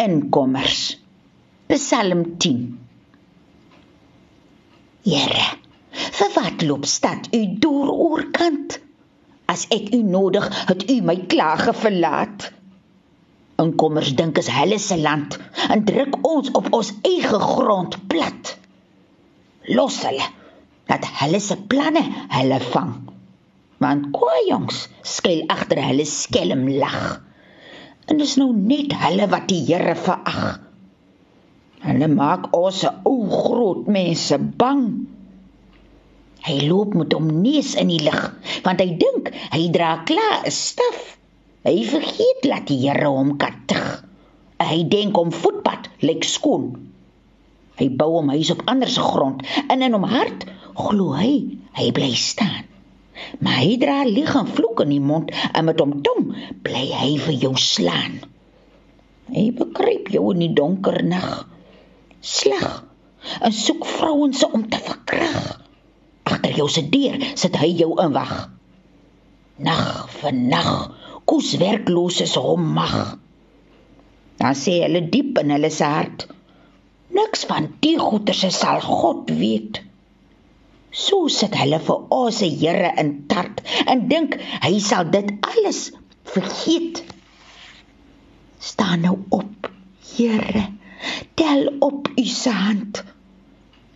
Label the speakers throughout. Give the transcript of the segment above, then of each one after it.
Speaker 1: inkommers. Psalm 10. Here, vir wat loop stad u deur oorkant? As ek u nodig, het u my klaar verlaat. Inkommers dink is hulle se land en druk ons op ons eie grond plat. Los hulle dat hulle se planne hulle vang. Want kwaai jongs skuil agter hulle skelm lag. En dis nou net hulle wat die Here verag. Hulle maak ons ou groot mense bang. Hy loop met hom neus in die lug, want hy dink hy dra klaar 'n staf. Hy vergeet dat die Here hom katig. Hy dink om voetpad lyk skoon. Hy bou hom huis op ander se grond en in hom hart glo hy hy bly staan. Maar hy dra lieg en vloek in die mond en met hom tong bly hy vir jou slaan. Hy bekruip jou in die donker nag. Sleg en soek vrouens om te verkrag. Agter jou se deur sit hy jou in wag. Nag vir nag, kos werkloses hom mag. Dan sê hulle diep in hulle se hart, niks van die goeters sal God weet. So sit hulle vir ons se Here in tart en dink hy sal dit alles vergeet. Staan nou op, Here. Tel op u se hand.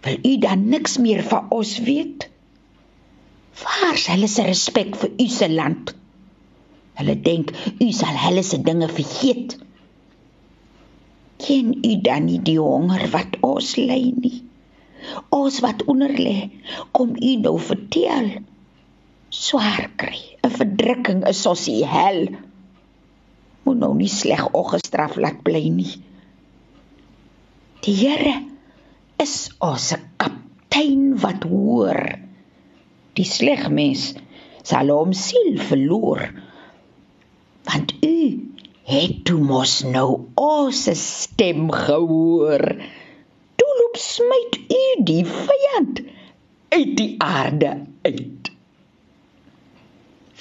Speaker 1: Wil u dan niks meer van ons weet? Waar is hulle se respek vir u se land? Hulle dink u sal hulle se dinge vergeet. Ken u dan nie die honger wat ons ly nie? Ons wat onder lê, kom u nou vertel. Swaar kry, 'n verdrukking is soos die hel. Moet nou nie sleg ongestraf laat bly nie. Die Here is ons kaptein wat hoor. Die sleg mens sal hom siel verloor. Want u het mos nou ons stem gehoor smyt u die vyand uit die aarde uit.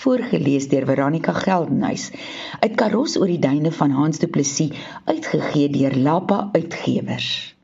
Speaker 1: Voorgeles deur Veronica Geldenhuys uit Karos oor die duine van Hans Du Plessis uitgegee deur Lapa Uitgewers.